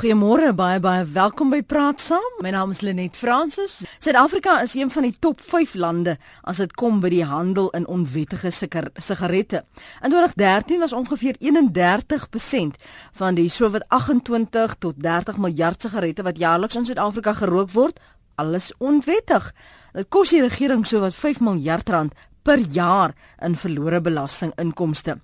Goeiemôre, baie baie welkom by Praat Saam. My naam is Lenet Fransis. Suid-Afrika is een van die top 5 lande as dit kom by die handel in onwettige sigarette. In 2013 was ongeveer 31% van die sowat 28 tot 30 miljard sigarette wat jaarliks in Suid-Afrika gerook word, alles onwettig. Dit kos die regering sowat 5 miljard rand per jaar in verlore belastinginkomste.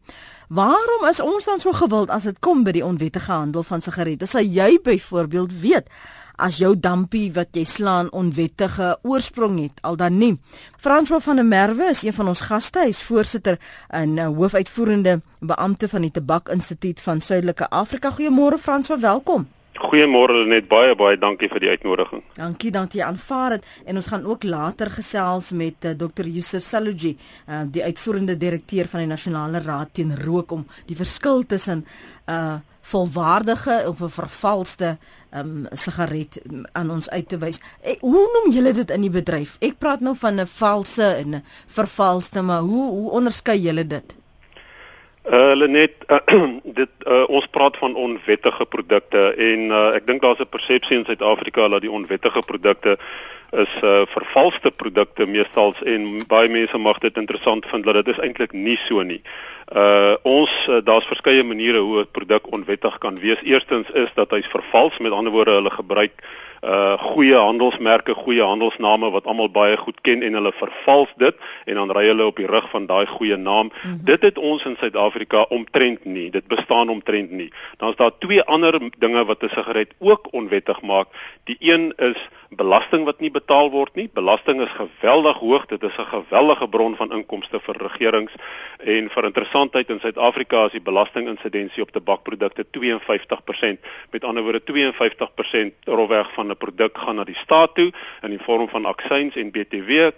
Waarom is ons dan so gewild as dit kom by die onwettige handel van sigarette? Sal jy byvoorbeeld weet as jou dampie wat jy slaan onwettige oorsprong het al dan nie? François van der Merwe is een van ons gaste, hy's voorsitter en uh, hoofuitvoerende beampte van die Tabak Instituut van Suidelike Afrika. Goeiemôre François, welkom. Goeiemôre net baie baie dankie vir die uitnodiging. Dankie dat jy aanvaar het en ons gaan ook later gesels met uh, eh, Dr. Yusuf Saluji, uh, die uitvoerende direkteur van die Nasionale Raad teen Rook om die verskil tussen 'n uh, volwaardige of 'n vervalste um, sigaret aan ons uit te wys. E, hoe noem julle dit in die bedryf? Ek praat nou van 'n valse en 'n vervalste, maar hoe hoe onderskei julle dit? Uh, hulle net uh, dit uh, ons praat van onwettige produkte en uh, ek dink daar's 'n persepsie in Suid-Afrika dat die onwettige produkte is uh, vervalste produkte meestal en baie mense mag dit interessant vind dat dit is eintlik nie so nie. Uh ons uh, daar's verskeie maniere hoe 'n produk onwettig kan wees. Eerstens is dat hy's vervals, met ander woorde hulle gebruik uh goeie handelsmerke, goeie handelsname wat almal baie goed ken en hulle vervals dit en dan ry hulle op die rug van daai goeie naam. Mm -hmm. Dit het ons in Suid-Afrika omtrent nie. Dit bestaan omtrent nie. Dan is daar twee ander dinge wat 'n sigaret ook onwettig maak. Die een is belasting wat nie betaal word nie. Belasting is geweldig hoog. Dit is 'n geweldige bron van inkomste vir regerings en vir interessantheid in Suid-Afrika is die belastinginsidensie op tabakprodukte 52%. Met ander woorde 52% rofweg van 'n produk gaan na die staat toe in die vorm van aksies en BTW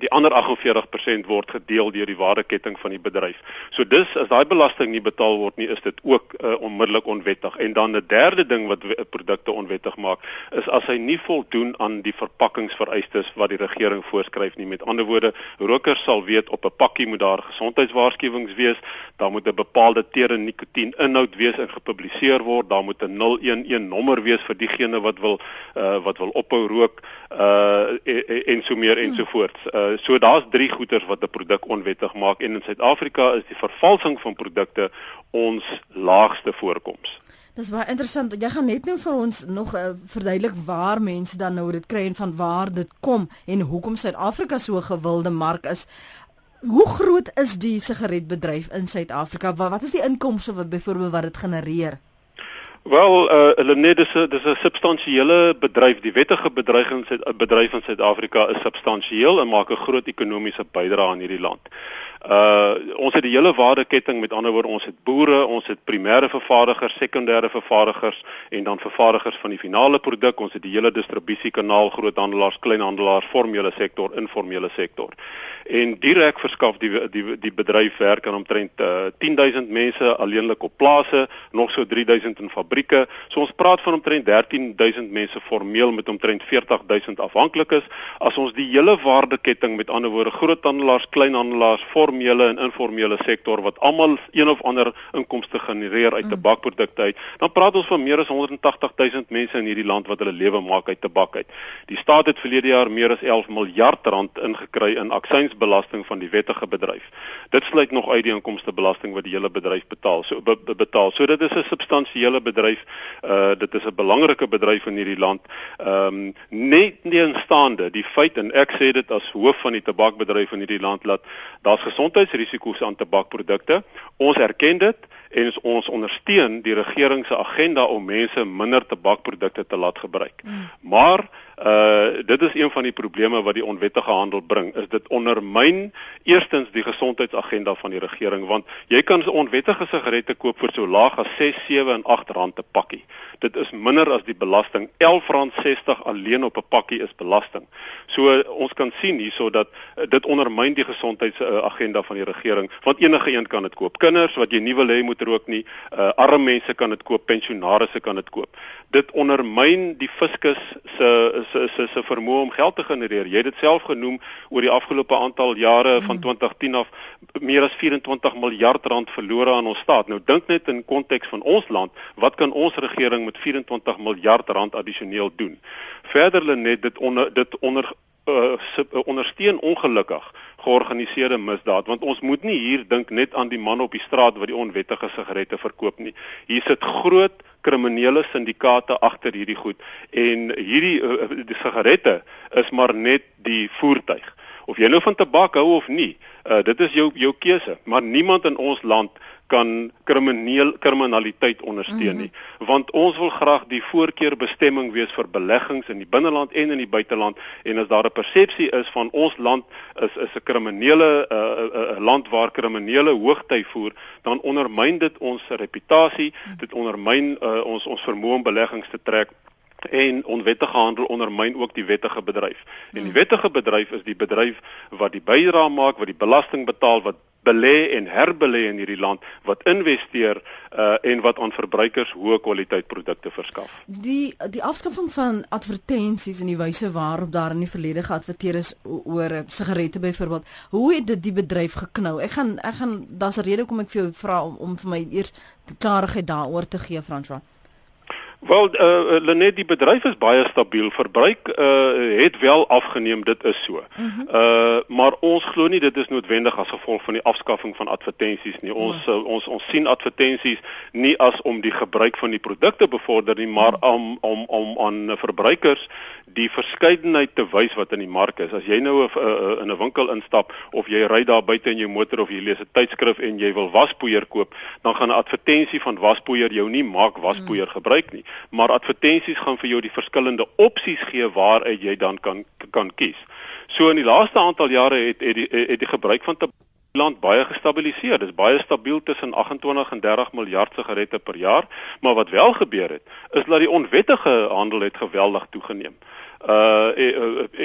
Die ander 48% word gedeel deur die waardeketting van die bedryf. So dis as daai belasting nie betaal word nie, is dit ook uh, onmiddellik onwettig. En dan 'n derde ding wat produkte onwettig maak, is as hy nie voldoen aan die verpakkingsvereistes wat die regering voorskryf nie. Met ander woorde, rokers sal weet op 'n pakkie moet daar gesondheidswaarskuwings wees, daar moet 'n bepaalde tere nikotien inhoud wees en gepubliseer word, daar moet 'n 011 nommer wees vir diegene wat wil uh, wat wil ophou rook uh, en, en so meer en so voort. Uh, Uh, so daar's drie goeters wat 'n produk onwettig maak en in Suid-Afrika is die vervalsing van produkte ons laagste voorkoms. Dis baie interessant. Jy gaan net nou vir ons nog uh, verduidelik waar mense dan nou dit kry en van waar dit kom en hoekom Suid-Afrika so 'n gewilde mark is. Hoe groot is die sigaretbedryf in Suid-Afrika? Wat, wat is die inkomste wat byvoorbeeld wat dit genereer? Wel, uh, hulle net dis 'n dis 'n substansiële bedryf. Die wettige bedryf in Suid bedryf in Suid-Afrika is substansieel en maak 'n groot ekonomiese bydrae aan hierdie land. Uh ons het die hele waardeketting, met ander woorde, ons het boere, ons het primêre vervaardigers, sekondêre vervaardigers en dan vervaardigers van die finale produk. Ons het die hele distribusiekanaal, groothandelaars, kleinhandelaars, formele sektor, informele sektor. En direk verskaf die die die bedryf werk aan omtrent uh, 10000 mense alleenlik op plase, nog so 3000 in fabrieke. So ons praat van omtrent 13000 mense formeel met omtrent 40000 afhanklikes. As ons die hele waardeketting, met ander woorde, groothandelaars, kleinhandelaars, formele en informele sektor wat almal een of ander inkomste genereer uit mm. tabakprodukte uit, dan praat ons van meer as 180 000 mense in hierdie land wat hulle lewe maak uit tabak uit. Die staat het verlede jaar meer as 11 miljard rand ingekry in aksiesbelasting van die wettige bedryf. Dit sluit nog uit die inkomstebelasting wat die hele bedryf betaal. So be, be, betaal. So dit is 'n substansiële bedryf. Uh dit is 'n belangrike bedryf in hierdie land. Ehm um, net teenstaande die feit en ek sê dit as hoof van die tabakbedryf in hierdie land dat daar's gesondheidsrisiko's aan tabakprodukte. Ons erken dit en ons ondersteun die regering se agenda om mense minder tabakprodukte te laat gebruik. Mm. Maar uh dit is een van die probleme wat die onwettige handel bring is dit ondermyn eerstens die gesondheidsagenda van die regering want jy kan onwettige sigarette koop vir so laag as 6, 7 en 8 rand 'n pakkie. Dit is minder as die belasting R11.60 alleen op 'n pakkie is belasting. So ons kan sien hierso dat uh, dit ondermyn die gesondheidsagenda uh, van die regering want enige een kan dit koop. Kinders wat jy nie wil hê moet rook nie, uh, arme mense kan dit koop, pensionaarsse kan dit koop. Dit ondermyn die fiskus se se se se vermoë om geld te genereer. Jy het dit self genoem oor die afgelope aantal jare mm. van 2010 af meer as 24 miljard rand verlore aan ons staat. Nou dink net in konteks van ons land, wat kan ons regering met 24 miljard rand addisioneel doen? Verder lê net dit onder dit onder uh, ondersteun ongelukkig georganiseerde misdaad want ons moet nie hier dink net aan die man op die straat wat die onwettige sigarette verkoop nie. Hier sit groot kriminele syndikaate agter hierdie goed en hierdie uh, die sigarette is maar net die voertuig. Of jy nou van tabak hou of nie, uh, dit is jou jou keuse, maar niemand in ons land kan krimineel kriminaliteit ondersteun nie mm -hmm. want ons wil graag die voorkeurbestemming wees vir beleggings in die binneland en in die buiteland en as daar 'n persepsie is van ons land is is 'n kriminele uh, uh, uh, land waar kriminele hoogty voer dan ondermyn dit ons reputasie mm -hmm. dit ondermyn uh, ons ons vermoë om beleggings te trek en onwettige handel ondermyn ook die wettige bedryf. En die mhm. wettige bedryf is die bedryf wat die bydrae maak, wat die belasting betaal, wat belê en herbelê in hierdie land wat investeer uh, en wat aan verbruikers hoë kwaliteit produkte verskaf. Die die afskaffing van advertensies en die wyse waarop daar in die verlede geadverteer is oor sigarette byvoorbeeld, hoe het dit die bedryf geknou? Ek gaan ek gaan daar's 'n rede hoekom ek vir jou vra om, om vir my eers klarigheid daaroor te gee, François. Wel eh uh, Lenet die bedryf is baie stabiel. Verbruik eh uh, het wel afgeneem, dit is so. Eh mm uh, maar ons glo nie dit is noodwendig as gevolg van die afskaffing van advertensies nie. Ons mm. uh, ons ons sien advertensies nie as om die gebruik van die produkte bevorder nie, maar mm. om om om aan verbruikers die verskeidenheid te wys wat in die mark is. As jy nou 'n uh, in 'n winkel instap of jy ry daar buite in jou motor of jy lees 'n tydskrif en jy wil waspoeier koop, dan gaan 'n advertensie van waspoeier jou nie maak waspoeier mm. gebruik nie maar advertensies gaan vir jou die verskillende opsies gee waaruit jy dan kan kan kies. So in die laaste aantal jare het het die, het die gebruik van land baie gestabiliseer. Dit is baie stabiel tussen 28 en 30 miljard sigarette per jaar, maar wat wel gebeur het, is dat die onwettige handel het geweldig toegeneem. Uh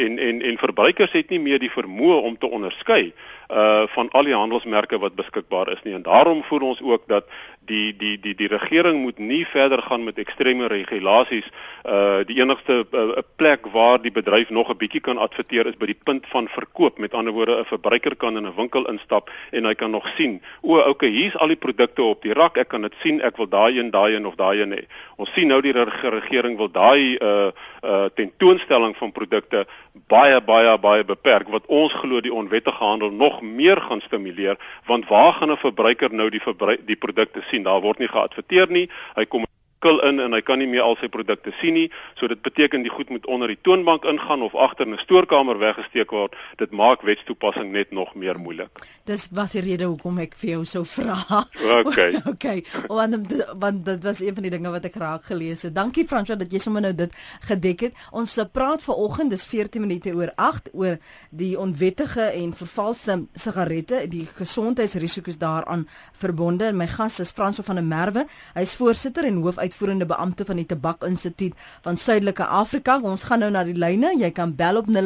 en en en verbruikers het nie meer die vermoë om te onderskei uh van al die handelsmerke wat beskikbaar is nie en daarom voel ons ook dat die die die die regering moet nie verder gaan met ekstreme regulasies uh die enigste uh, plek waar die bedryf nog 'n bietjie kan adverteer is by die punt van verkoop. Met ander woorde 'n verbruiker kan in 'n winkel instap en hy kan nog sien o okay hier's al die produkte op die rak ek kan dit sien ek wil daai een daai een of daai een hê. Ons sien nou die regering wil daai uh uh tentoonstelling van produkte baie baie baie beperk wat ons glo die onwettige handel nog meer gaan stimuleer want waar gaan 'n verbruiker nou die die produkte sien daar word nie geadverteer nie. Hy kom kil in en hy kan nie meer al sy produkte sien nie. So dit beteken die goed moet onder die toonbank ingaan of agter in 'n stoorkamer weggesteek word. Dit maak wetstoepassing net nog meer moeilik. Dis was die rede hoekom ek vir jou sou vra. Okay. okay. Want want dit was een van die dinge wat ek raak gelees het. Dankie François dat jy sommer nou dit gedek het. Ons praat vanoggend dis 14 minute oor 8 oor die onwettige en vervalste sigarette, die gesondheidsrisiko's daaraan verbonde. My gas is François van der Merwe. Hy is voorsitter en hoof uitvoerende beampte van die Tabak Instituut van Suidelike Afrika. Ons gaan nou na die lyne. Jy kan bel op 0891104553.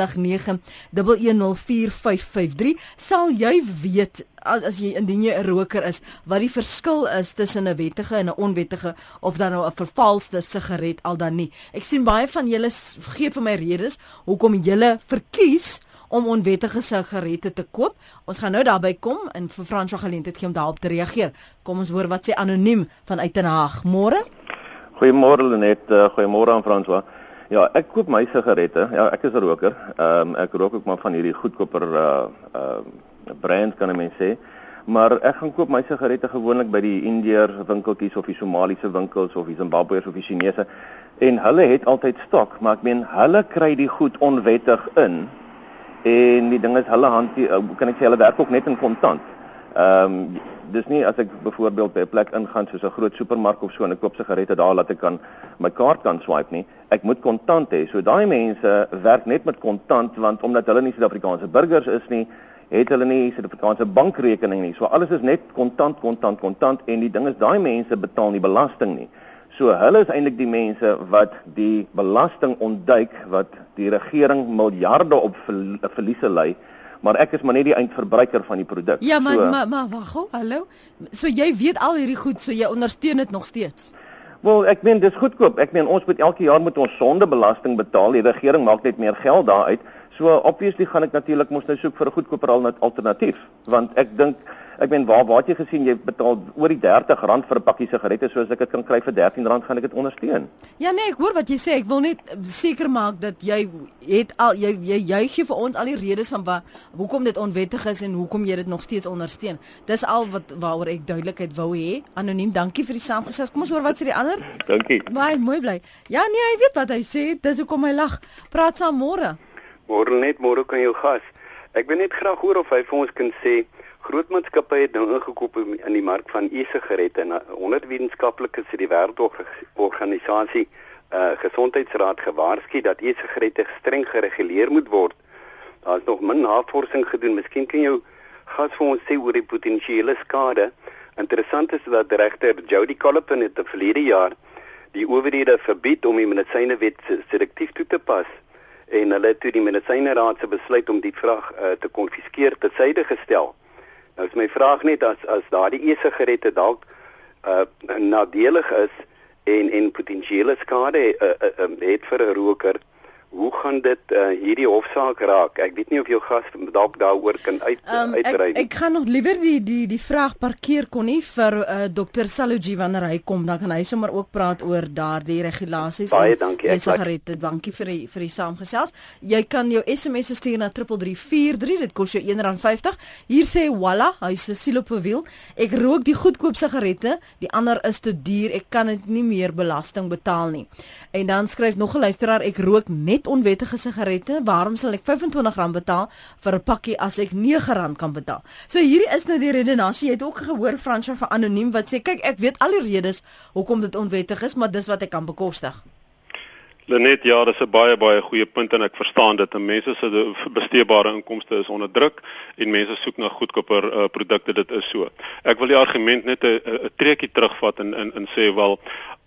Sal jy weet as as jy indien jy 'n roker is, wat die verskil is tussen 'n wettige en 'n onwettige of dan nou 'n vervalste sigaret al dan nie. Ek sien baie van julle gee vir my redes hoekom julle verkies om onwettige sigarette te koop. Ons gaan nou daarby kom en vir Franswa geleentheid gee om daarop te reageer. Kom ons hoor wat sê anoniem vanuit Den Haag. Môre. Goeiemôre Lenet, uh, goeiemôre aan Franswa. Ja, ek koop my sigarette. Ja, ek is 'n roker. Ehm um, ek rook ook maar van hierdie goedkoper uh uh brand kan mense sê. Maar ek gaan koop my sigarette gewoonlik by die Indiër winkeltjies of die Somaliese winkels of die Zimbabweërs of die Chinese en hulle het altyd stok, maar ek meen hulle kry die goed onwettig in en die ding is hulle hanteer kan ek sê hulle werk ook net in kontant. Ehm um, dis nie as ek byvoorbeeld by 'n plek ingaan soos 'n groot supermark of so en ek koop sigarette daar laat ek kan my kaart kan swipe nie. Ek moet kontant hê. So daai mense werk net met kontant want omdat hulle nie Suid-Afrikaanse burgers is nie, het hulle nie Suid-Afrikaanse bankrekening nie. So alles is net kontant, kontant, kontant en die ding is daai mense betaal nie belasting nie. So hulle is eintlik die mense wat die belasting ontduik wat die regering miljarde op verliese lê maar ek is maar net die eindverbruiker van die produk. Ja, maar so, maar maar wag, hallo. So jy weet al hierdie goed, so jy ondersteun dit nog steeds. Wel, ek meen dis goedkoop. Ek meen ons moet elke jaar moet ons sondebelasting betaal. Die regering maak net meer geld daaruit. So obviously gaan ek natuurlik mos nou soek vir 'n goedkoper alternatief, want ek dink Ek meen waar waar het jy gesien jy betaal oor die R30 vir 'n pakkie sigarette soos ek dit kan kry vir R13 gaan ek dit ondersteun. Ja nee, ek hoor wat jy sê. Ek wil net seker maak dat jy het al jy jy juig vir ons al die redes van waar hoekom dit onwettig is en hoekom jy dit nog steeds ondersteun. Dis al wat waaroor ek duidelikheid wou hê. Anoniem, dankie vir die saamgesels. Kom ons hoor wat sê die ander. Dankie. Baie mooi bly. Ja nee, hy weet wat hy sê. Dis hoekom hy lag. Praat saam môre. Môre net môre kan jou gas. Ek wil net graag hoor of hy vir ons kan sê Groot maatskappye het nou ingekoop in die mark van e-sigarette en 100 wetenskaplikes het die wêreldorganisasie uh gesondheidsraad gewaarsku dat e-sigarette streng gereguleer moet word. Daar is nog min navorsing gedoen. Miskien kan jou gas vir ons sê oor die potensiële skade. Interessant is dat regter Jody Collipin het verlede jaar die owerhede verbied om die medisynewet selektief toe te pas en hulle het toe die medisyneraad se besluit om die vraag uh, te konfiskeer te syde gestel. Nou is my vraag net as as daardie e-sigarette dalk uh nadelig is en en potensiële skade uh, uh, uh, het vir 'n roker, hoe gaan dit uh, hierdie hofsaak raak? Ek weet nie of jou gas dalk daaroor kan uit um, uitbrei nie. Ek, ek gaan nog liewer die die die vraag parkeer kon nie vir uh, Dr. Saluji wanneer hy kom, dan kan hy sommer ook praat oor daardie regulasies. Baie dankie. Ek sigarette, dankie vir die vir die saamgesels. Jy kan jou SMS stuur na 3343, dit kos jou R1.50. Hier sê Walla, hy's 'n silopowiel. Ek rook die goedkoop sigarette, die ander is te duur. Ek kan dit nie meer belasting betaal nie. En dan skryf nog 'n luisteraar, ek rook net net onwettige sigarette, waarom sal ek R25 betaal vir 'n pakkie as ek R9 kan betaal? So hierdie is nou die redenasie. Jy het ook gehoor Fransjo van anoniem wat sê, kyk, ek weet al die redes hoekom dit onwettig is, maar dis wat ek kan bekostig. Lenet, ja, dis 'n baie baie goeie punt en ek verstaan dit. Mense se besteedbare inkomste is onder druk en mense soek na goedkoper uh, produkte. Dit is so. Ek wil die argument net 'n treukie terugvat en in in sê wel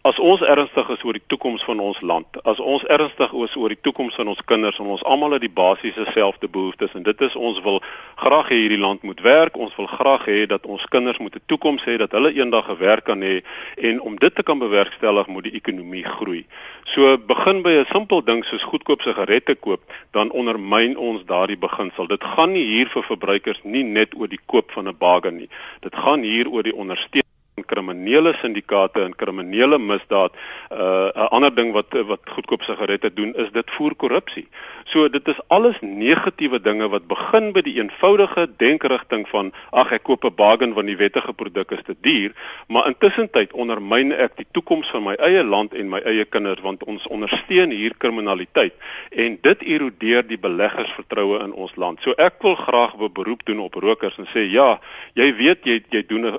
As ons ernstig is oor die toekoms van ons land, as ons ernstig is oor die toekoms van ons kinders en ons almal het die basiese selfde behoeftes en dit is ons wil graag hê hierdie land moet werk, ons wil graag hê dat ons kinders moet 'n toekoms hê, dat hulle eendag 'n werk kan hê en om dit te kan bewerkstellig moet die ekonomie groei. So begin by 'n simpel ding soos goedkoop sigarette koop, dan ondermyn ons daardie beginsel. Dit gaan nie hier vir verbruikers nie net oor die koop van 'n bagan nie. Dit gaan hier oor die ondersteuning kriminele syndikaate en kriminele misdaad. Uh 'n ander ding wat wat goedkoop sigarette doen is dit voer korrupsie. So dit is alles negatiewe dinge wat begin by die eenvoudige denkerigting van ag ek koop 'n bargain want die wettige produk is te duur, maar intussen tyd ondermyn ek die toekoms van my eie land en my eie kinders want ons ondersteun hier kriminaliteit en dit erodeer die beleggersvertroue in ons land. So ek wil graag 'n beroep doen op rokers en sê ja, jy weet jy jy doen 'n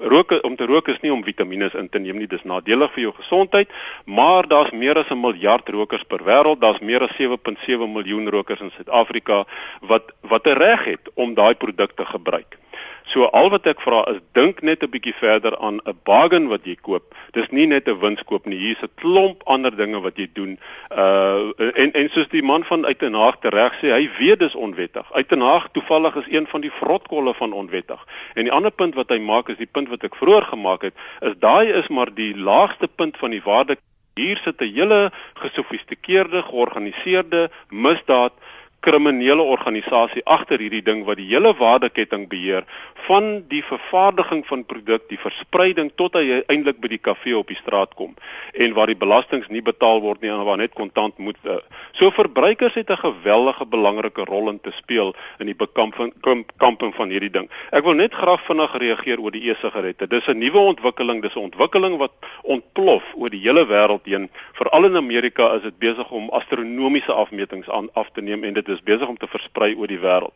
roker om te rook is nie om vitamiene in te neem nie, dis nadelig vir jou gesondheid, maar daar's meer as 'n miljard rokers per wêreld, daar's meer as 7.7 miljoen rokers in Suid-Afrika wat wat 'n reg het om daai produkte gebruik. So al wat ek vra is dink net 'n bietjie verder aan 'n bargain wat jy koop. Dis nie net 'n winskoop nie. Hier's 'n klomp ander dinge wat jy doen. Uh en en soos die man van Uitenhaag tereg sê, hy weet dis onwettig. Uitenhaag toevallig is een van die vrotkolle van onwettig. En die ander punt wat hy maak is die punt wat ek vroeër gemaak het, is daai is maar die laagste punt van die waarde Hier sit 'n hele gesofistikeerde, georganiseerde misdaad kriminele organisasie agter hierdie ding wat die hele waardeketting beheer van die vervaardiging van produk, die verspreiding tot hy eintlik by die kafee op die straat kom en waar die belastings nie betaal word nie en waar net kontant moet. Uh, so verbruikers het 'n geweldige belangrike rol in te speel in die bekamping kamping van hierdie ding. Ek wil net graag vinnig reageer oor die e-sigarette. Dis 'n nuwe ontwikkeling, dis 'n ontwikkeling wat ontplof oor die hele wêreld heen. Veral in Amerika is dit besig om astronomiese afmetings aan af te neem en dit is besig om te versprei oor die wêreld.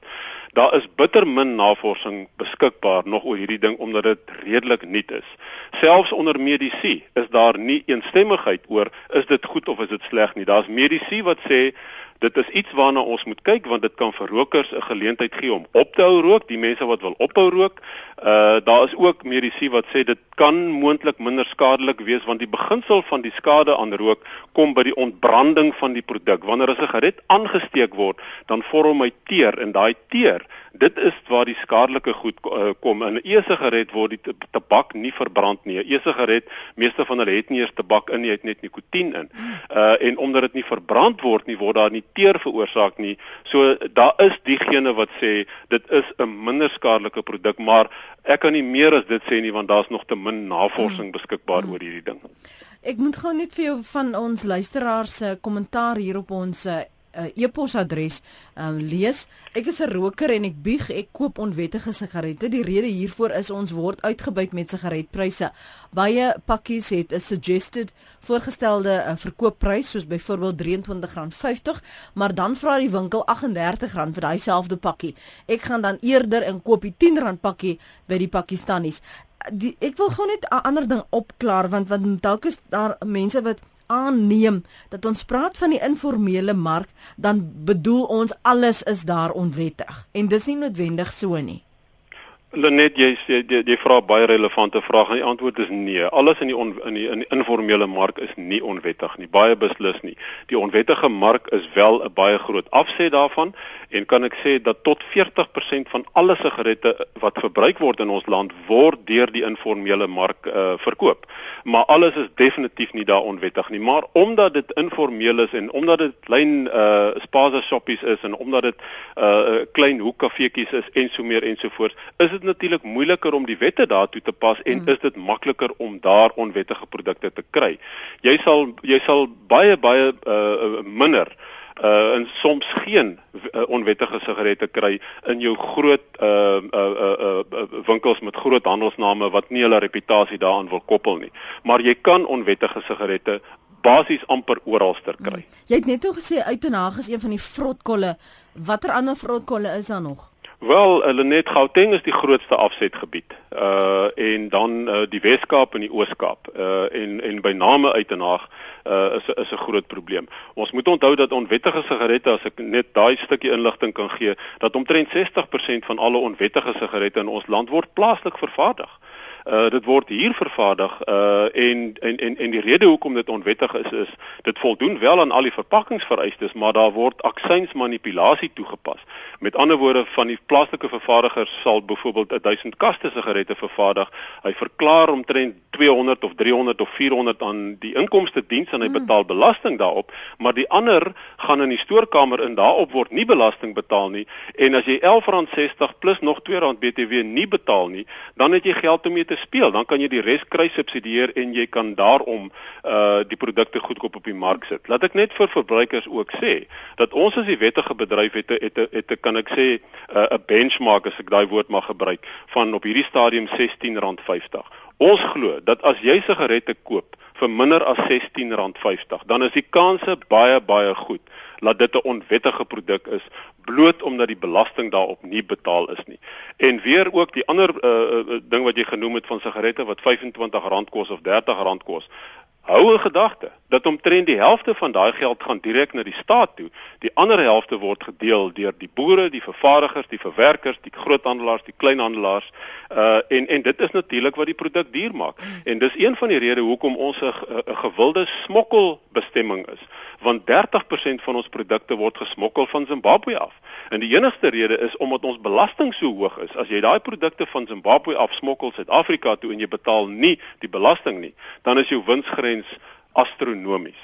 Daar is bitter min navorsing beskikbaar nog oor hierdie ding omdat dit redelik nuut is. Selfs onder medisy is daar nie eensstemmigheid oor is dit goed of is dit sleg nie. Daar's medisy wat sê dit is iets waarna ons moet kyk want dit kan vir rokers 'n geleentheid gee om op te hou rook, die mense wat wil ophou rook. Uh daar is ook medisy wat sê dit kan moontlik minder skadelik wees want die beginsel van die skade aan rook kom by die ontbranding van die produk. Wanneer 'n sigaret aangesteek word, dan vorm hy teer en daai teer Dit is waar die skadelike goed uh, kom. In 'n e-sigaret word die tabak nie verbrand nie. 'n E-sigaret, meeste van hulle het nie eers tabak in nie, het net nikotien in. Uh en omdat dit nie verbrand word nie, word daar nie teer veroorsaak nie. So daar is diegene wat sê dit is 'n minder skadelike produk, maar ek kan nie meer as dit sê nie want daar's nog te min navorsing hmm. beskikbaar hmm. oor hierdie ding. Ek moet gou net vir jou van ons luisteraars se kommentaar hier op ons uh, e-posadres um, lees. Ek is 'n roker en ek bieg ek koop onwettige sigarette. Die rede hiervoor is ons word uitgebuit met sigaretpryse. Baie pakkies het 'n suggested voorgestelde uh, verkoopprys soos byvoorbeeld R23.50, maar dan vra die winkel R38 vir daai selfde pakkie. Ek gaan dan eerder en koop die R10 pakkie by die Pakistanies. Die, ek wil gou net 'n ander ding opklaar want want dalk is daar mense wat aanneem dat ons praat van die informele mark, dan bedoel ons alles is daar onwettig en dis nie noodwendig so nie. Lenet jy jy, jy, jy vra baie relevante vrae en die antwoord is nee. Alles in die on, in die in die informele mark is nie onwettig nie, baie beslis nie. Die onwettige mark is wel 'n baie groot afset daarvan en kan ek sê dat tot 40% van alle sigarette wat verbruik word in ons land word deur die informele mark uh, verkoop. Maar alles is definitief nie daar onwettig nie, maar omdat dit informeel is en omdat dit klein uh spaza shoppies is en omdat dit uh klein hoekkafeetjies is en so meer en so voort, is dit natuurlik moeiliker om die wette daartoe te pas en mm. is dit makliker om daar onwettige produkte te kry. Jy sal jy sal baie baie uh, minder uh en soms geen uh, onwettige sigarette kry in jou groot uh uh uh, uh winkels met groot handelsname wat nie hulle reputasie daaraan wil koppel nie. Maar jy kan onwettige sigarette basies amper oralster kry. Hmm. Jy het net o gesê Uitenhaag is een van die vrotkolle. Watter ander vrotkolle is daar nog? Wel, hulle net Gauteng is die grootste afsetgebied. Uh en dan uh, die Wes-Kaap en die Oos-Kaap. Uh en en by name Uitenhaag uh is is 'n groot probleem. Ons moet onthou dat onwettige sigarette as ek net daai stukkie inligting kan gee, dat omtrent 60% van alle onwettige sigarette in ons land word plaaslik vervaardig. Uh dit word hier vervaardig uh en en en en die rede hoekom dit onwettig is is dit voldoen wel aan al die verpakkingsvereistes, maar daar word aksiesmanipulasie toegepas. Met ander woorde van die plaaslike vervaardigers sal byvoorbeeld 1000 kaste sigarette vervaardig. Hy verklaar omtrent 200 of 300 of 400 aan die inkomste diens en hy hmm. betaal belasting daarop, maar die ander gaan in die stoorkamer in daarop word nie belasting betaal nie en as jy R11.60 plus nog R2 BTW nie betaal nie, dan het jy geld om mee te speel. Dan kan jy die res kry subsidieer en jy kan daarom uh die produkte goedkoop op die mark sit. Laat ek net vir verbruikers ook sê dat ons as die wettige bedryf het het 'n het 'n kan ek sê uh, 'n benchmark as ek daai woord mag gebruik van op hierdie stadium R16.50. Ons glo dat as jy sigarette koop vir minder as R16.50, dan is die kanse baie baie goed dat dit 'n onwettige produk is bloot omdat die belasting daarop nie betaal is nie. En weer ook die ander uh, ding wat jy genoem het van sigarette wat R25 kos of R30 kos. Hou in gedagte dat omtrent die helfte van daai geld gaan direk na die staat toe. Die ander helfte word gedeel deur die boere, die vervaardigers, die verwerkers, die groothandelaars, die kleinhandelaars. Uh en en dit is natuurlik wat die produk duur maak. En dis een van die redes hoekom ons 'n gewilde smokkelbestemming is, want 30% van ons produkte word gesmokkel van Zimbabwe af. En die enigste rede is omdat ons belasting so hoog is. As jy daai produkte van Zimbabwe afsmokkel Suid-Afrika toe en jy betaal nie die belasting nie, dan is jou winsgrens astronomies.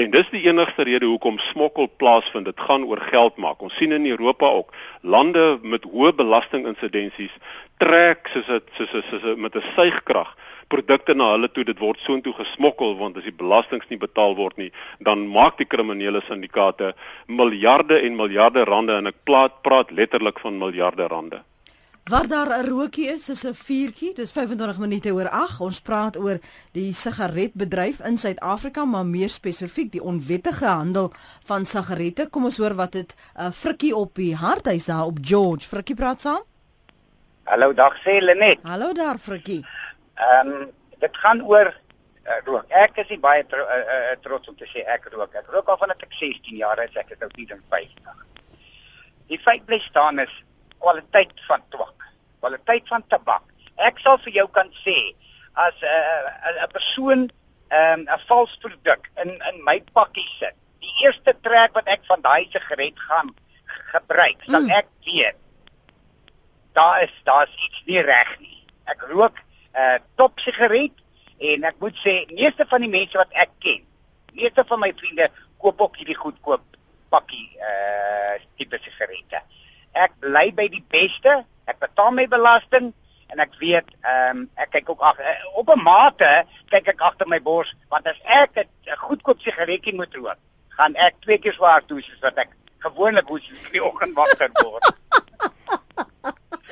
En dis die enigste rede hoekom smokkel plaasvind. Dit gaan oor geld maak. Ons sien in Europa ook lande met hoë belastinginsidensies trek soos dit soos, soos, met 'n suigkrag produkte na hulle toe dit word soontoe gesmokkel want as die belastings nie betaal word nie dan maak die kriminele syndikaate miljarde en miljarde rande en ek praat praat letterlik van miljarde rande. Waar daar 'n rookie is, is 'n vuurtjie. Dis 25 minute oor 8. Ons praat oor die sigaretbedryf in Suid-Afrika, maar meer spesifiek die onwettige handel van sigarette. Kom ons hoor wat dit 'n uh, frikkie op die hart hy sê op George. Frikkie praat saam. Hallo, dag sê Lenet. Hallo daar, frikkie. Ehm um, dit gaan oor uh, rook. Ek is baie tro uh, uh, trots om te sê ek rook. Ek rook al vanaf ek 16 jaar is, ek is nou 54. Die feit bly staan is kwaliteit van twak, kwaliteit van tabak. Ek sal vir jou kan sê as 'n uh, 'n persoon 'n um, vals produk in in my pakkie sit. Die eerste trek wat ek van daai sigaret gaan gebruik, sal mm. ek weet daar is daar's iets nie reg nie. Ek rook 'n uh, top sigaret en ek moet sê meeste van die mense wat ek ken, meeste van my vriende koop ook hierdie goedkoop pakkie uh tipe sigarette. Ek bly by die beste, ek betaal my belasting en ek weet ehm um, ek kyk ook ag eh, op 'n mate kyk ek agter my bors want as ek 'n goedkoop sigaretjie moet rook, gaan ek twee keer so hard doen soos wat ek gewoonlik hoes in die oggend wakker word.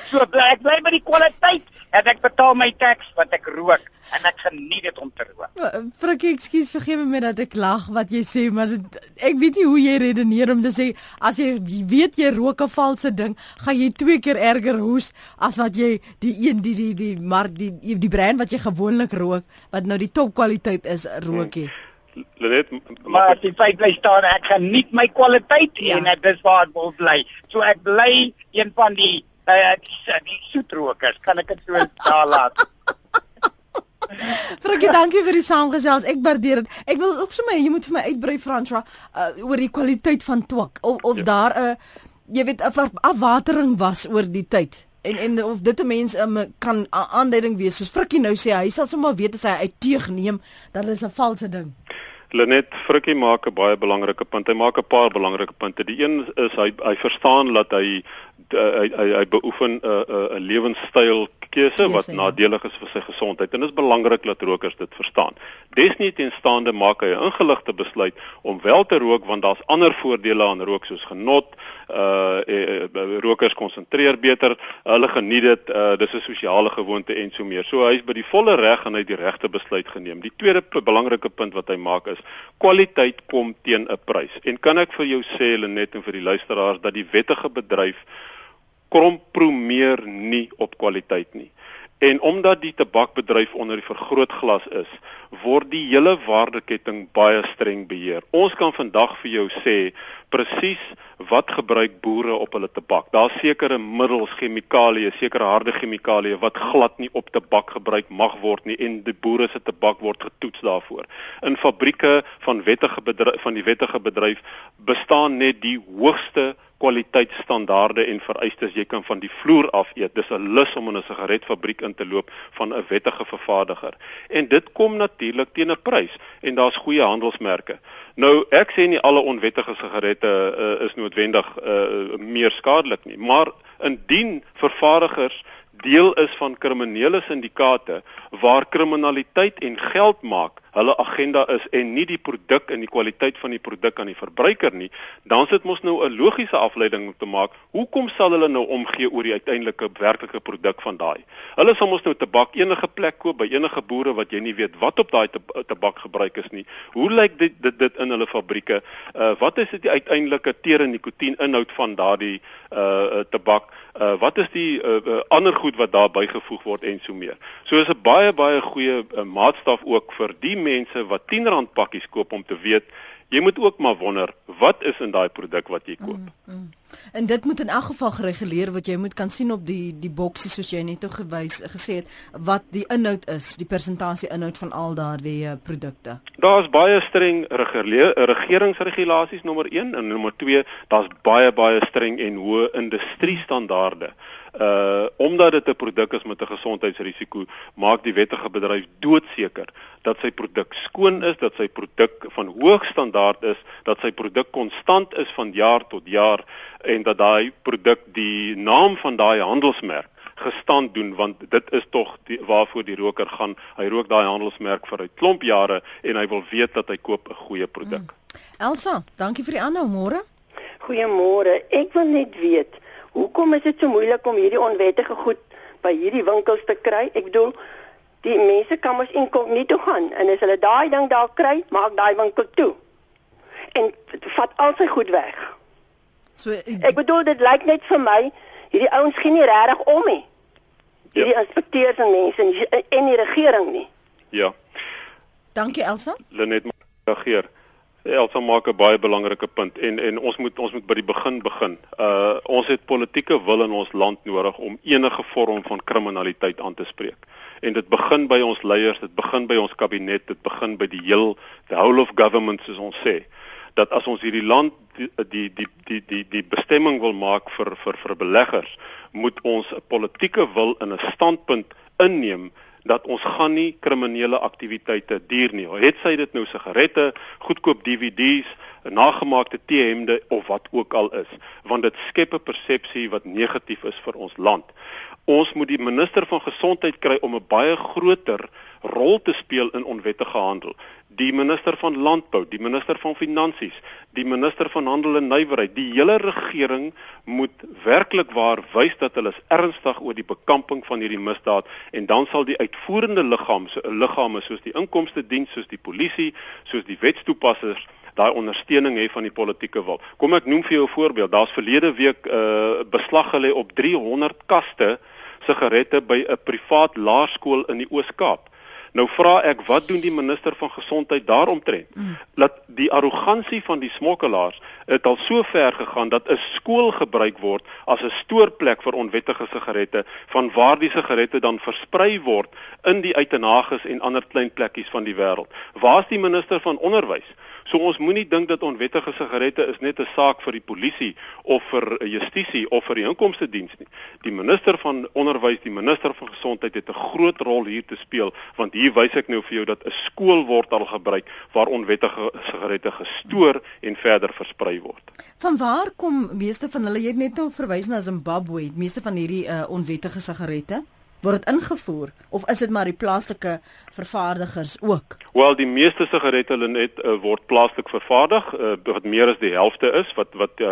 So bly ek bly by die kwaliteit en ek betaal my taks wat ek rook en ek geniet dit om te rook. Frikkie, ekskuus, vergewe my dat ek lag wat jy sê, maar dit, ek weet nie hoe jy redeneer om te sê as jy weet jy rook 'n valse ding, gaan jy twee keer erger hoes as wat jy die een die die die maar die die brand wat jy gewoonlik rook wat nou die topkwaliteit is rook jy. Hmm. Lenet maar die feit bly staan ek geniet my kwaliteit ja. en dit is waar ek wil bly. So ek bly een van die uh, die, die soetrokers. Kan ek dit so daar laat? Frankie, dankie vir die saamgesels. Ek waardeer dit. Ek wil ook sommer jy moet vir my uitbrei Franswa uh, oor die kwaliteit van twak of of ja. daar 'n uh, jy weet 'n afwatering was oor die tyd. En en of dit 'n mens um, kan aanduiding wees soos Frikkie nou sê hy sal sommer weet as hy uit teeg neem dat dit 'n valse ding. Lenet Frikkie maak 'n baie belangrike punt. Hy maak 'n paar belangrike punte. Die een is hy hy verstaan dat hy hy hy, hy beoefen 'n uh, 'n uh, lewenstyl keuse wat ja. nadelig is vir sy gesondheid en dit is belangrik dat rokers dit verstaan. Desnietenstaande maak hy 'n ingeligte besluit om wel te rook want daar's ander voordele aan rook soos genot, uh eh, eh, rokers konsentreer beter, hulle geniet dit, uh dis 'n sosiale gewoonte en so meer. So hy's by die volle reg en hy het die regte besluit geneem. Die tweede belangrike punt wat hy maak is kwaliteit kom teen 'n prys. En kan ek vir jou sê Lenet en vir die luisteraars dat die wettige bedryf kompromeer nie op kwaliteit nie. En omdat die tabakbedryf onder die vergrootglas is, word die hele waardeketting baie streng beheer. Ons kan vandag vir jou sê presies wat gebruik boere op hulle tabak. Daar's sekere middels, chemikalieë, sekere harde chemikalieë wat glad nie op tabak gebruik mag word nie en die boere se tabak word getoets daarvoor. In fabrieke van wettige bedryf van die wettige bedryf bestaan net die hoogste kwaliteitsstandaarde en vereistes jy kan van die vloer af eet. Dis 'n lus om in 'n sigaretfabriek in te loop van 'n wettige vervaardiger. En dit kom natuurlik teen 'n prys en daar's goeie handelsmerke. Nou ek sê nie alle onwettige sigarette uh, is noodwendig uh, meer skadelik nie, maar indien vervaardigers deel is van kriminele syndikaate waar kriminaliteit en geld maak hulle agenda is en nie die produk en die kwaliteit van die produk aan die verbruiker nie, dan sit mos nou 'n logiese afleiding om te maak. Hoekom sal hulle nou omgee oor die uiteindelike werklike produk van daai? Hulle sal mos nou tabak enige plek koop by enige boere wat jy nie weet wat op daai tabak gebruik is nie. Hoe lyk dit dit dit in hulle fabrieke? Uh wat is dit die uiteindelike tere nikotien inhoud van daardie uh tabak? Uh wat is die uh, uh, ander goed wat daar bygevoeg word en so meer. So is 'n baie baie goeie uh, maatstaf ook vir die mense wat R10 pakkies koop om te weet jy moet ook maar wonder wat is in daai produk wat jy koop. Mm, mm. En dit moet in elk geval gereguleer word. Jy moet kan sien op die die boksies soos jy net gewys gesê het wat die inhoud is, die persentasie inhoud van al daardie uh, produkte. Daar's baie streng regeringsregulasies nommer 1 en nommer 2, daar's baie baie streng en hoë industriestandaarde uh omdat dit 'n produk is met 'n gesondheidsrisiko, maak die wettige bedryf doodseker dat sy produk skoon is, dat sy produk van hoë standaard is, dat sy produk konstant is van jaar tot jaar en dat daai produk die naam van daai handelsmerk gestand doen want dit is tog waarvoor die roker gaan. Hy rook daai handelsmerk vir 'n klomp jare en hy wil weet dat hy koop 'n goeie produk. Hmm. Elsa, dankie vir die aanhou môre. Goeiemôre. Ek wil net weet Hoekom is dit so moeilik om hierdie onwettige goed by hierdie winkels te kry? Ek bedoel, die mense kan mos inkognito gaan en as hulle daai ding daar kry, maak daai winkel toe. En vat al sy goed weg. So ek, ek bedoel dit lyk net vir my hierdie ouens gee nie regtig om nie. Hierdie ja. inspekteurs en mense en die regering nie. Ja. Dankie Elsa. Lenet reageer. Elsa maak 'n baie belangrike punt en en ons moet ons moet by die begin begin. Uh ons het politieke wil in ons land nodig om enige vorm van kriminaliteit aan te spreek. En dit begin by ons leiers, dit begin by ons kabinet, dit begin by die heel the whole of government soos ons sê dat as ons hierdie land die die die die die bestemming wil maak vir vir vir beleggers moet ons 'n politieke wil in 'n standpunt inneem dat ons gaan nie kriminele aktiwiteite duur nie. Het sy dit nou sigarette, goedkoop DVD's, nagemaakte T-hemde of wat ook al is, want dit skep 'n persepsie wat negatief is vir ons land. Ons moet die minister van gesondheid kry om 'n baie groter rol te speel in onwettige handel. Die minister van landbou, die minister van finansies, die minister van handel en nywerheid, die hele regering moet werklik waar wys dat hulle ernstig oor die bekamping van hierdie misdaad en dan sal die uitvoerende liggame, liggame soos die inkomste diens, soos die polisie, soos die wetstoepassers daai ondersteuning hê van die politieke wil. Kom ek noem vir jou 'n voorbeeld. Daar's verlede week 'n uh, beslag gelê op 300 kaste sigarette by 'n privaat laerskool in die Oos-Kaap. Nou vra ek wat doen die minister van gesondheid daaromtrent? Mm. Dat die arrogansie van die smokkelaars het al so ver gegaan dat 'n skool gebruik word as 'n stoorplek vir onwettige sigarette van waar die sigarette dan versprei word in die uitenages en ander klein plekkies van die wêreld. Waar's die minister van onderwys? So ons moenie dink dat onwettige sigarette is net 'n saak vir die polisie of vir justisie of vir die inkomste diens nie. Die minister van onderwys, die minister van gesondheid het 'n groot rol hier te speel want hier wys ek nou vir jou dat 'n skool word al gebruik waar onwettige sigarette gestoor en verder versprei word. Van waar kom meeste van hulle? Jy het net nou verwys na Zimbabwe, meeste van hierdie uh, onwettige sigarette? Word dit ingevoer of is dit maar die plaaslike vervaardigers ook? Wel, die meeste sigarette hulle net uh, word plaaslik vervaardig, uh, wat meer as die helfte is wat wat uh,